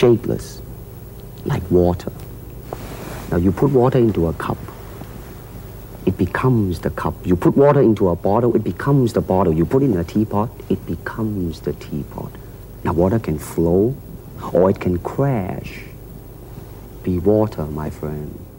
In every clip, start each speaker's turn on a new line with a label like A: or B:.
A: shapeless, like water. Now you put water into a cup, it becomes the cup. You put water into a bottle, it becomes the bottle. You put it in a teapot, it becomes the teapot. Now water can flow or it can crash. Be water, my friend.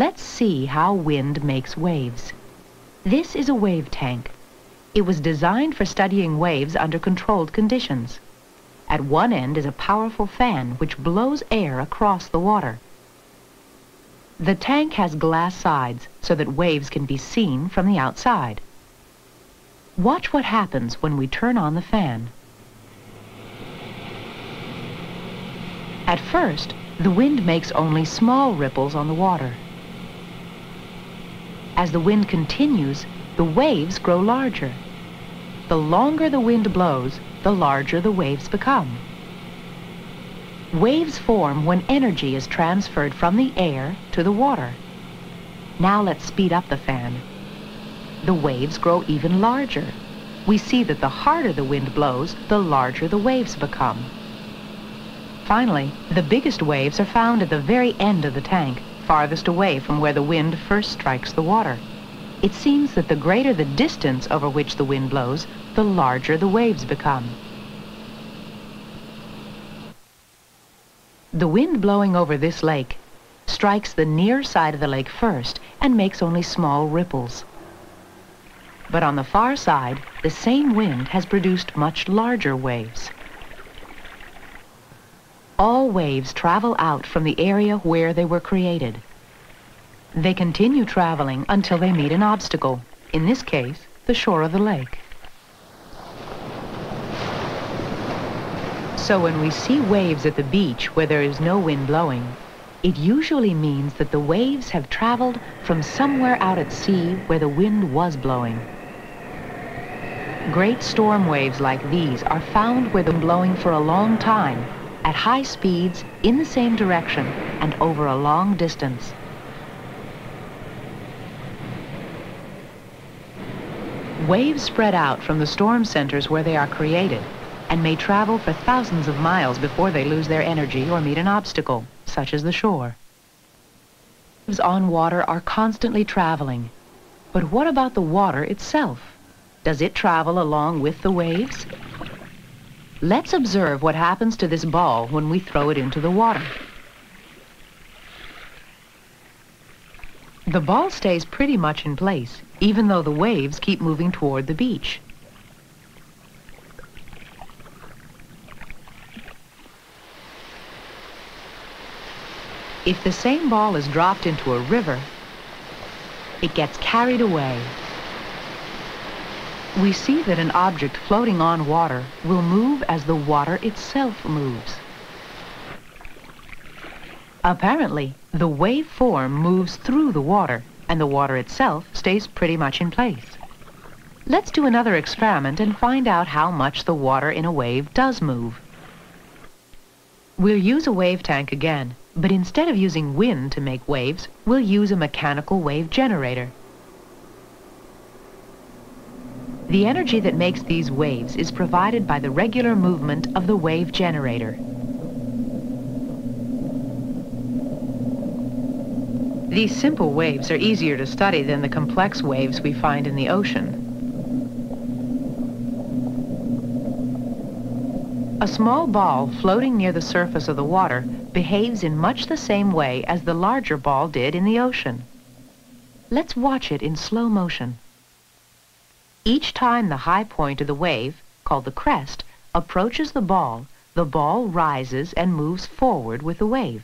B: Let's see how wind makes waves. This is a wave tank. It was designed for studying waves under controlled conditions. At one end is a powerful fan which blows air across the water. The tank has glass sides so that waves can be seen from the outside. Watch what happens when we turn on the fan. At first, the wind makes only small ripples on the water. As the wind continues, the waves grow larger. The longer the wind blows, the larger the waves become. Waves form when energy is transferred from the air to the water. Now let's speed up the fan. The waves grow even larger. We see that the harder the wind blows, the larger the waves become. Finally, the biggest waves are found at the very end of the tank, farthest away from where the wind first strikes the water. It seems that the greater the distance over which the wind blows, the larger the waves become. The wind blowing over this lake strikes the near side of the lake first and makes only small ripples. But on the far side, the same wind has produced much larger waves. All waves travel out from the area where they were created. They continue traveling until they meet an obstacle, in this case, the shore of the lake. So when we see waves at the beach where there is no wind blowing, it usually means that the waves have traveled from somewhere out at sea where the wind was blowing. Great storm waves like these are found where they're blowing for a long time, at high speeds, in the same direction, and over a long distance. Waves spread out from the storm centers where they are created and may travel for thousands of miles before they lose their energy or meet an obstacle, such as the shore. Waves on water are constantly traveling. But what about the water itself? Does it travel along with the waves? Let's observe what happens to this ball when we throw it into the water. The ball stays pretty much in place, even though the waves keep moving toward the beach. If the same ball is dropped into a river, it gets carried away. We see that an object floating on water will move as the water itself moves. Apparently, the wave form moves through the water, and the water itself stays pretty much in place. Let's do another experiment and find out how much the water in a wave does move. We'll use a wave tank again, but instead of using wind to make waves, we'll use a mechanical wave generator. The energy that makes these waves is provided by the regular movement of the wave generator. These simple waves are easier to study than the complex waves we find in the ocean. A small ball floating near the surface of the water behaves in much the same way as the larger ball did in the ocean. Let's watch it in slow motion. Each time the high point of the wave, called the crest, approaches the ball, the ball rises and moves forward with the wave.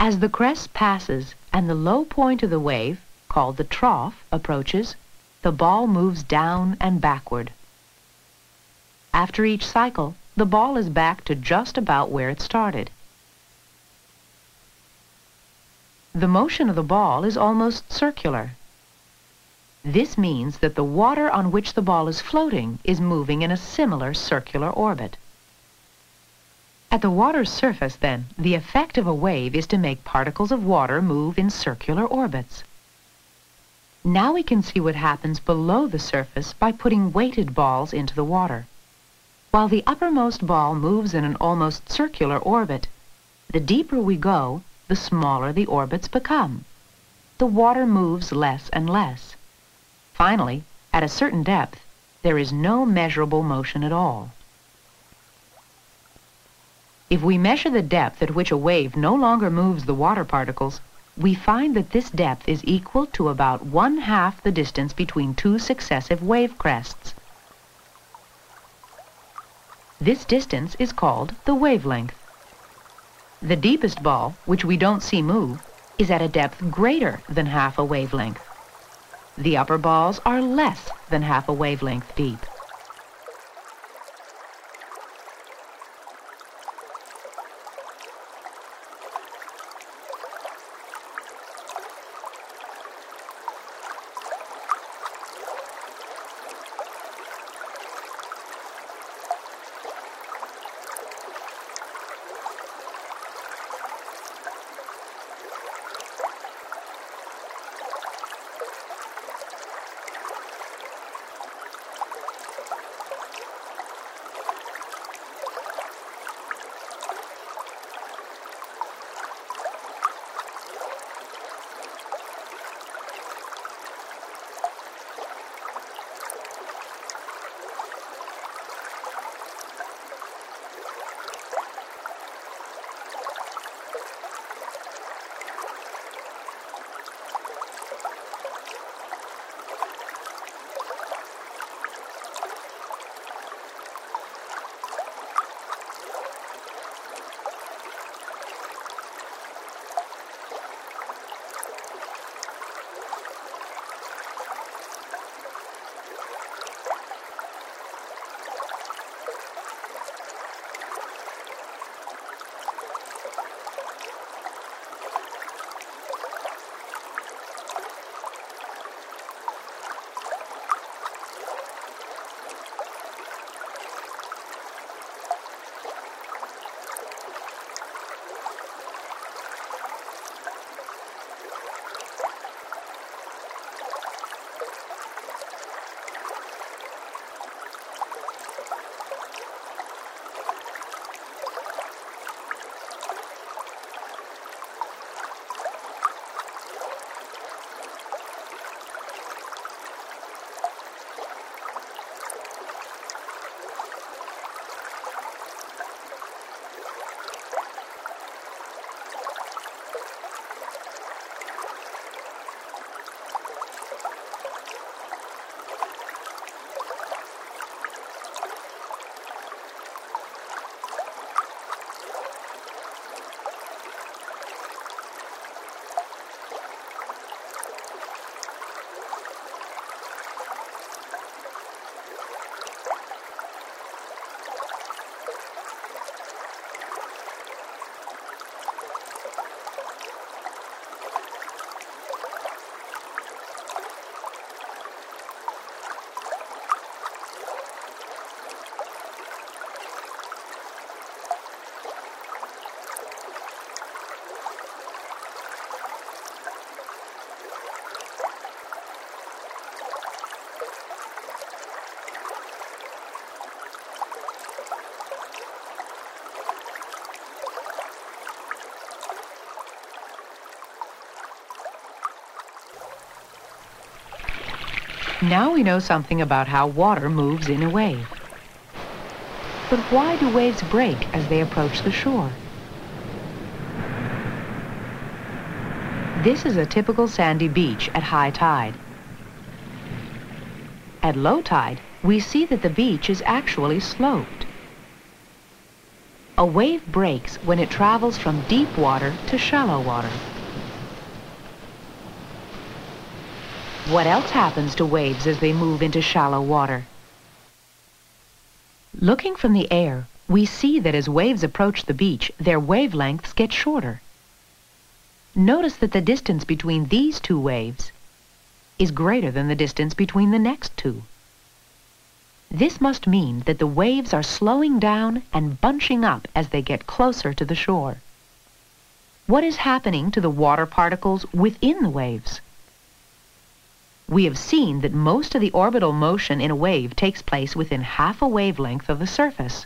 B: As the crest passes and the low point of the wave, called the trough, approaches, the ball moves down and backward. After each cycle, the ball is back to just about where it started. The motion of the ball is almost circular. This means that the water on which the ball is floating is moving in a similar circular orbit. At the water's surface, then, the effect of a wave is to make particles of water move in circular orbits. Now we can see what happens below the surface by putting weighted balls into the water. While the uppermost ball moves in an almost circular orbit, the deeper we go, the smaller the orbits become. The water moves less and less. Finally, at a certain depth, there is no measurable motion at all. If we measure the depth at which a wave no longer moves the water particles, we find that this depth is equal to about one half the distance between two successive wave crests. This distance is called the wavelength. The deepest ball, which we don't see move, is at a depth greater than half a wavelength. The upper balls are less than half a wavelength deep. Now we know something about how water moves in a wave. But why do waves break as they approach the shore? This is a typical sandy beach at high tide. At low tide, we see that the beach is actually sloped. A wave breaks when it travels from deep water to shallow water. What else happens to waves as they move into shallow water? Looking from the air, we see that as waves approach the beach, their wavelengths get shorter. Notice that the distance between these two waves is greater than the distance between the next two. This must mean that the waves are slowing down and bunching up as they get closer to the shore. What is happening to the water particles within the waves? We have seen that most of the orbital motion in a wave takes place within half a wavelength of the surface.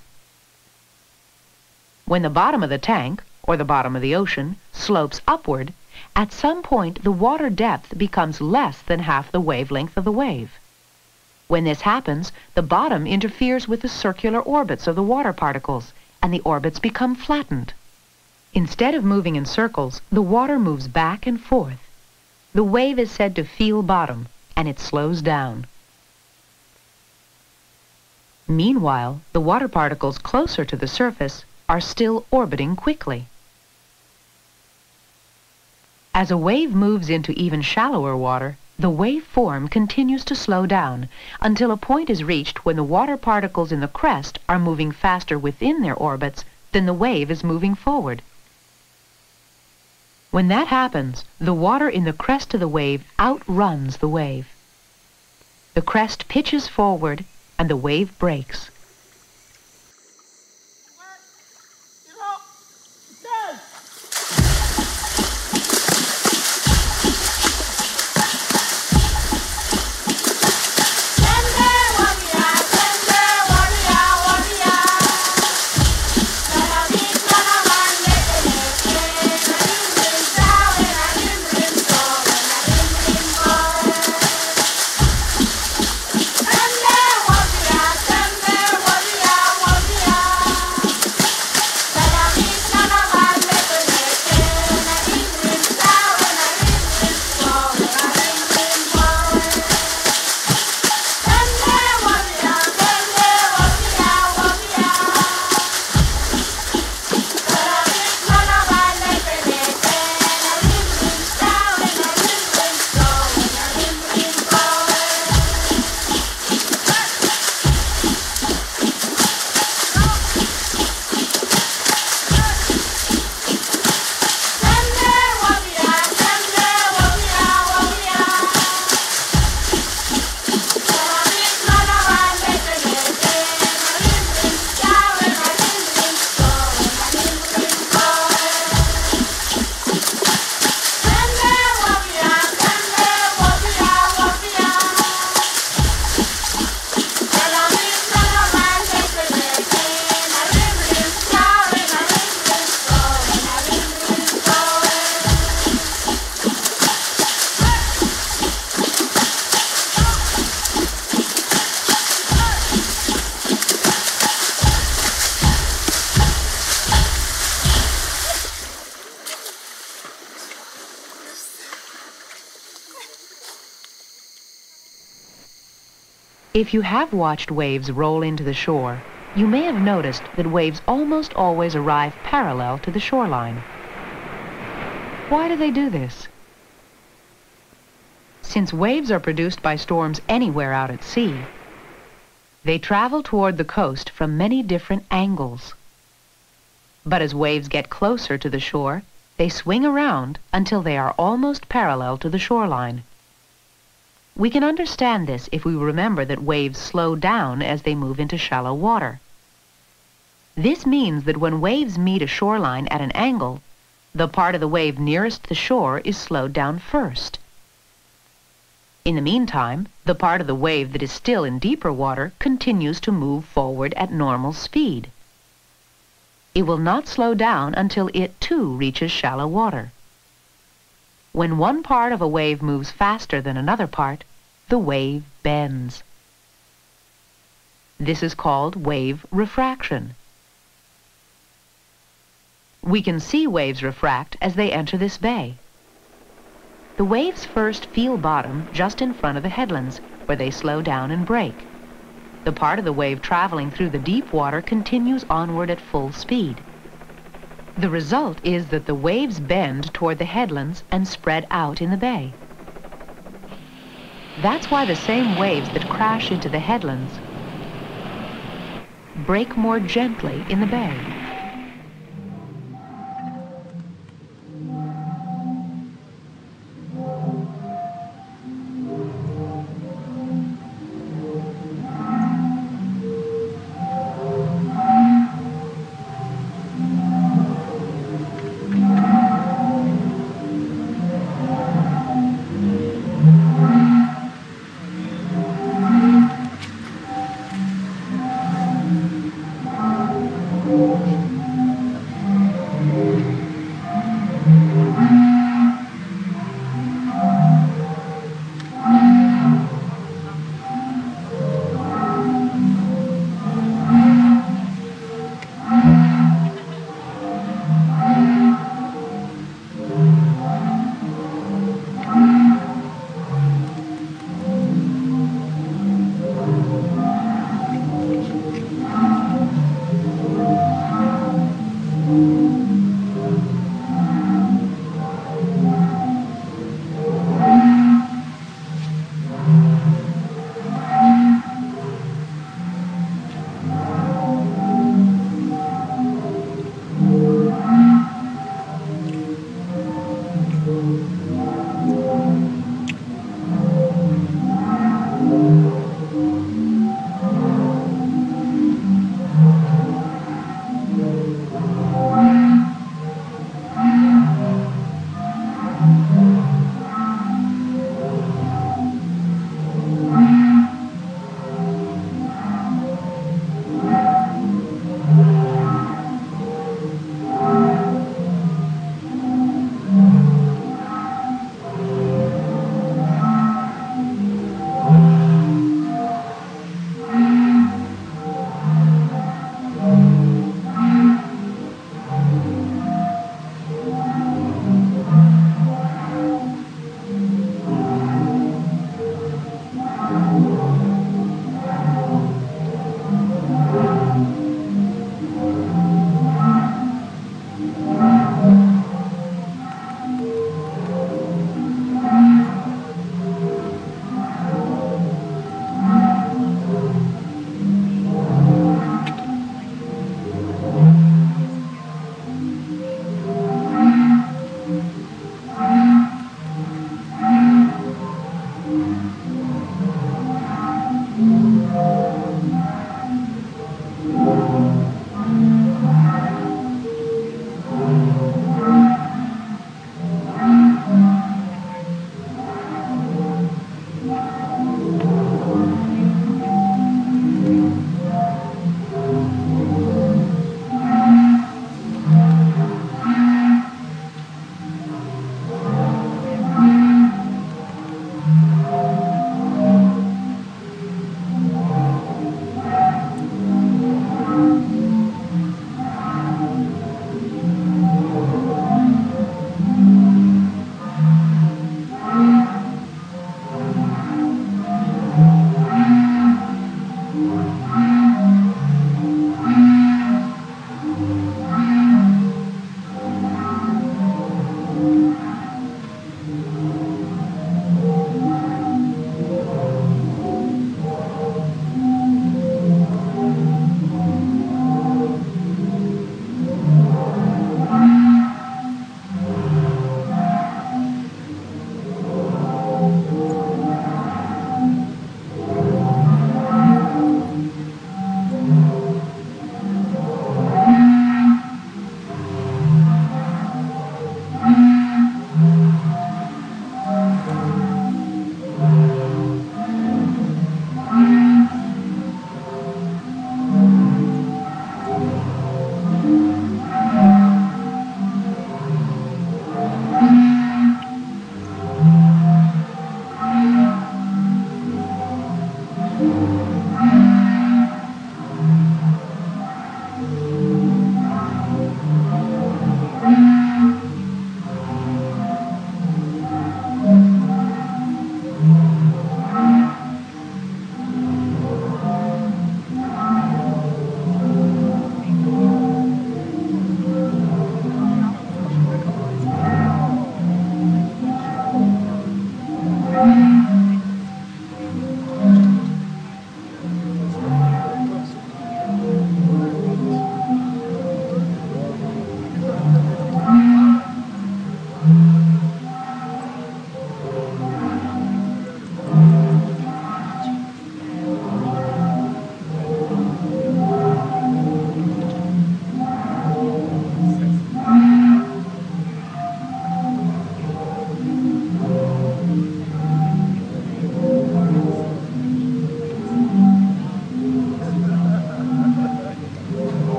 B: When the bottom of the tank, or the bottom of the ocean, slopes upward, at some point the water depth becomes less than half the wavelength of the wave. When this happens, the bottom interferes with the circular orbits of the water particles, and the orbits become flattened. Instead of moving in circles, the water moves back and forth. The wave is said to feel bottom, and it slows down. Meanwhile, the water particles closer to the surface are still orbiting quickly. As a wave moves into even shallower water, the wave form continues to slow down until a point is reached when the water particles in the crest are moving faster within their orbits than the wave is moving forward. When that happens, the water in the crest of the wave outruns the wave. The crest pitches forward and the wave breaks. If you have watched waves roll into the shore, you may have noticed that waves almost always arrive parallel to the shoreline. Why do they do this? Since waves are produced by storms anywhere out at sea, they travel toward the coast from many different angles. But as waves get closer to the shore, they swing around until they are almost parallel to the shoreline. We can understand this if we remember that waves slow down as they move into shallow water. This means that when waves meet a shoreline at an angle, the part of the wave nearest the shore is slowed down first. In the meantime, the part of the wave that is still in deeper water continues to move forward at normal speed. It will not slow down until it too reaches shallow water. When one part of a wave moves faster than another part, the wave bends. This is called wave refraction. We can see waves refract as they enter this bay. The waves first feel bottom just in front of the headlands, where they slow down and break. The part of the wave traveling through the deep water continues onward at full speed. The result is that the waves bend toward the headlands and spread out in the bay. That's why the same waves that crash into the headlands break more gently in the bay.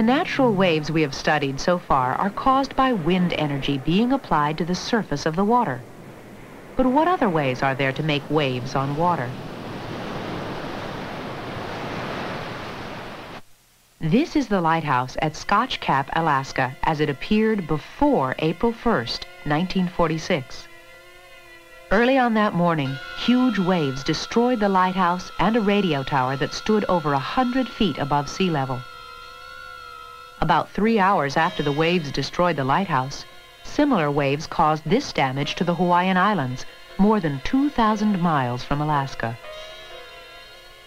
B: The natural waves we have studied so far are caused by wind energy being applied to the surface of the water. But what other ways are there to make waves on water? This is the lighthouse at Scotch Cap, Alaska, as it appeared before April 1st, 1946. Early on that morning, huge waves destroyed the lighthouse and a radio tower that stood over a hundred feet above sea level. About three hours after the waves destroyed the lighthouse, similar waves caused this damage to the Hawaiian Islands, more than 2,000 miles from Alaska.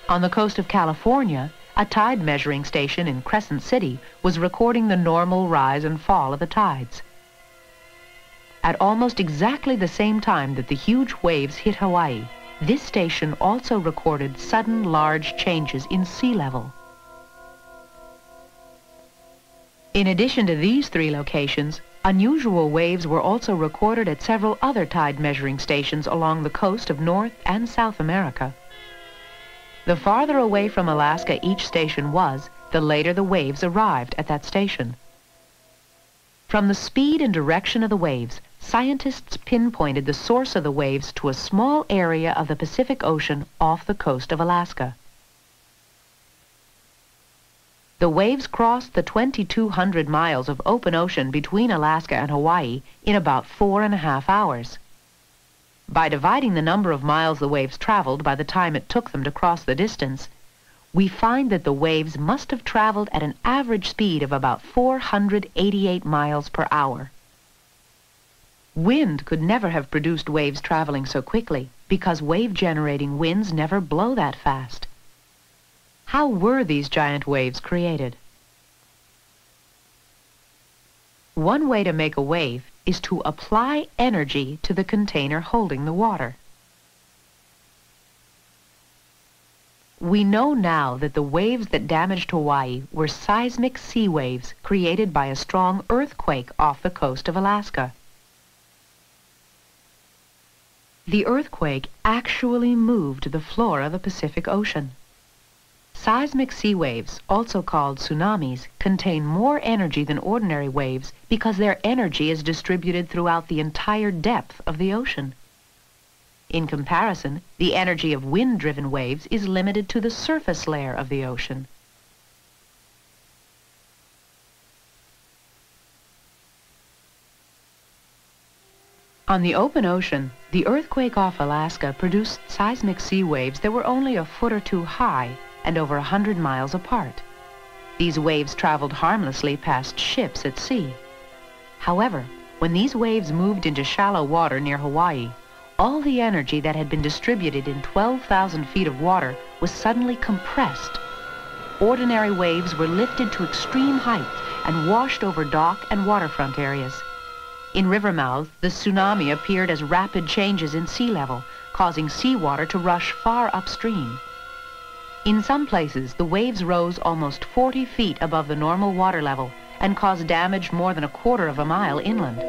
B: On the coast of California, a tide measuring station in Crescent City was recording the normal rise and fall of the tides. At almost exactly the same time that the huge waves hit Hawaii, this station also recorded sudden large changes in sea level. In addition to these three locations, unusual waves were also recorded at several other tide measuring stations along the coast of North and South America. The farther away from Alaska each station was, the later the waves arrived at that station. From the speed and direction of the waves, scientists pinpointed the source of the waves to a small area of the Pacific Ocean off the coast of Alaska. The waves crossed the 2,200 miles of open ocean between Alaska and Hawaii in about four and a half hours. By dividing the number of miles the waves traveled by the time it took them to cross the distance, we find that the waves must have traveled at an average speed of about 488 miles per hour. Wind could never have produced waves traveling so quickly because wave-generating winds never blow that fast. How were these giant waves created? One way to make a wave is to apply energy to the container holding the water. We know now that the waves that damaged Hawaii were seismic sea waves created by a strong earthquake off the coast of Alaska. The earthquake actually moved the floor of the Pacific Ocean. Seismic sea waves, also called tsunamis, contain more energy than ordinary waves because their energy is distributed throughout the entire depth of the ocean. In comparison, the energy of wind-driven waves is limited to the surface layer of the ocean. On the open ocean, the earthquake off Alaska produced seismic sea waves that were only a foot or two high and over a hundred miles apart. These waves traveled harmlessly past ships at sea. However, when these waves moved into shallow water near Hawaii, all the energy that had been distributed in 12,000 feet of water was suddenly compressed. Ordinary waves were lifted to extreme heights and washed over dock and waterfront areas. In river mouths, the tsunami appeared as rapid changes in sea level, causing seawater to rush far upstream. In some places, the waves rose almost 40 feet above the normal water level and caused damage more than a quarter of a mile inland.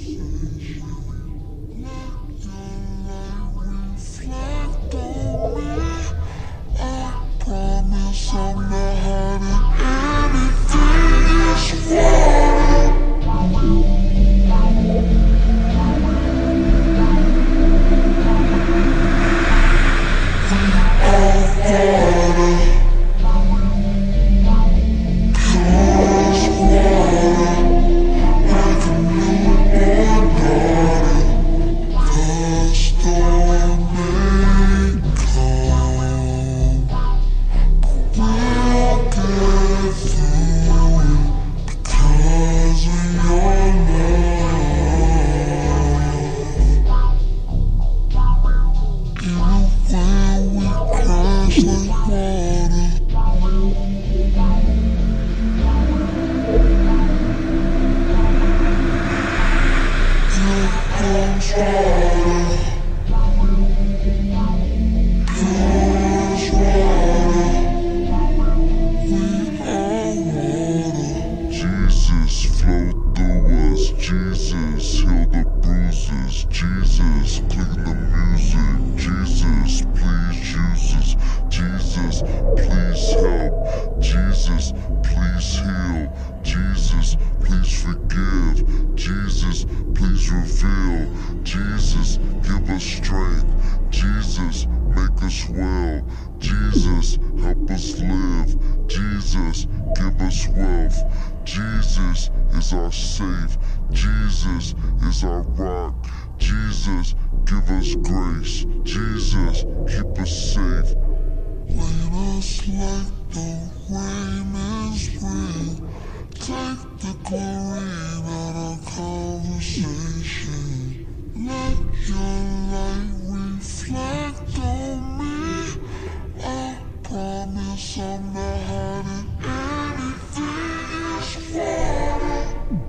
C: Sunshine. Jesus, give us strength. Jesus, make us well. Jesus, help us live. Jesus, give us wealth. Jesus is our safe. Jesus is our rock. Jesus, give us grace. Jesus, keep us safe. Let us like the rain is free. Take the glory out of conversation. Let your light reflect on me. I promise I'm not hiding anything. It's water.